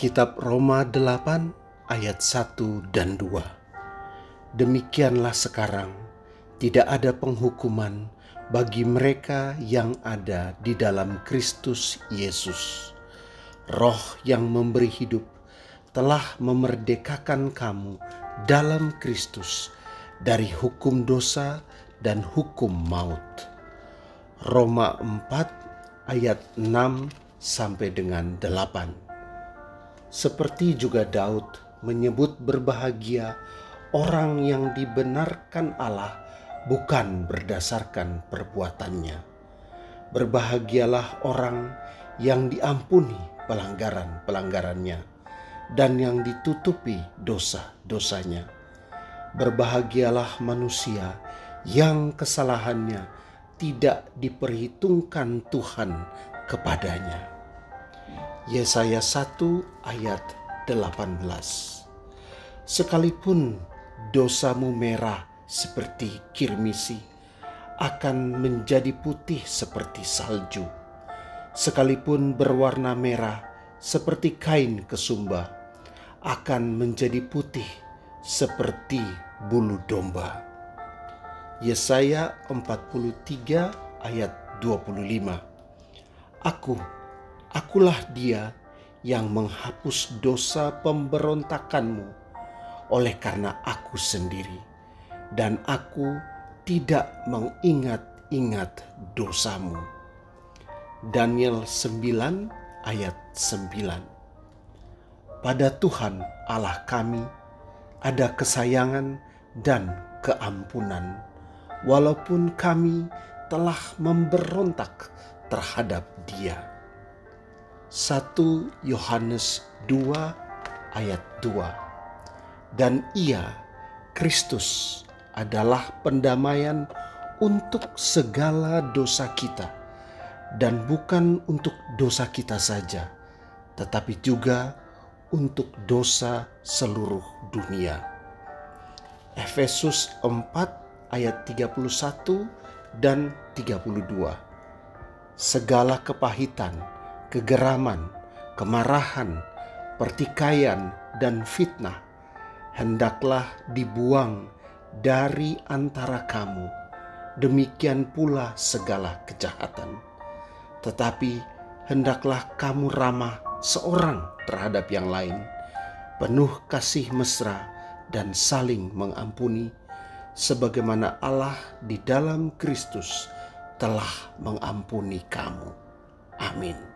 Kitab Roma 8 ayat 1 dan 2. Demikianlah sekarang tidak ada penghukuman bagi mereka yang ada di dalam Kristus Yesus. Roh yang memberi hidup telah memerdekakan kamu dalam Kristus dari hukum dosa dan hukum maut. Roma 4 ayat 6 sampai dengan 8. Seperti juga Daud menyebut berbahagia orang yang dibenarkan Allah bukan berdasarkan perbuatannya. Berbahagialah orang yang diampuni pelanggaran-pelanggarannya dan yang ditutupi dosa-dosanya. Berbahagialah manusia yang kesalahannya tidak diperhitungkan Tuhan kepadanya. Yesaya 1 ayat 18 Sekalipun dosamu merah seperti kirmisi akan menjadi putih seperti salju. Sekalipun berwarna merah seperti kain kesumba akan menjadi putih seperti bulu domba. Yesaya 43 ayat 25 Aku, akulah dia yang menghapus dosa pemberontakanmu oleh karena aku sendiri dan aku tidak mengingat-ingat dosamu. Daniel 9 ayat 9 Pada Tuhan Allah kami ada kesayangan dan keampunan, walaupun kami telah memberontak terhadap dia. 1 Yohanes 2 ayat 2 Dan ia, Kristus, adalah pendamaian untuk segala dosa kita, dan bukan untuk dosa kita saja, tetapi juga untuk dosa seluruh dunia. Efesus 4 ayat 31 dan 32. Segala kepahitan, kegeraman, kemarahan, pertikaian, dan fitnah hendaklah dibuang dari antara kamu, demikian pula segala kejahatan. Tetapi hendaklah kamu ramah seorang terhadap yang lain, penuh kasih mesra dan saling mengampuni, sebagaimana Allah di dalam Kristus telah mengampuni kamu. Amin.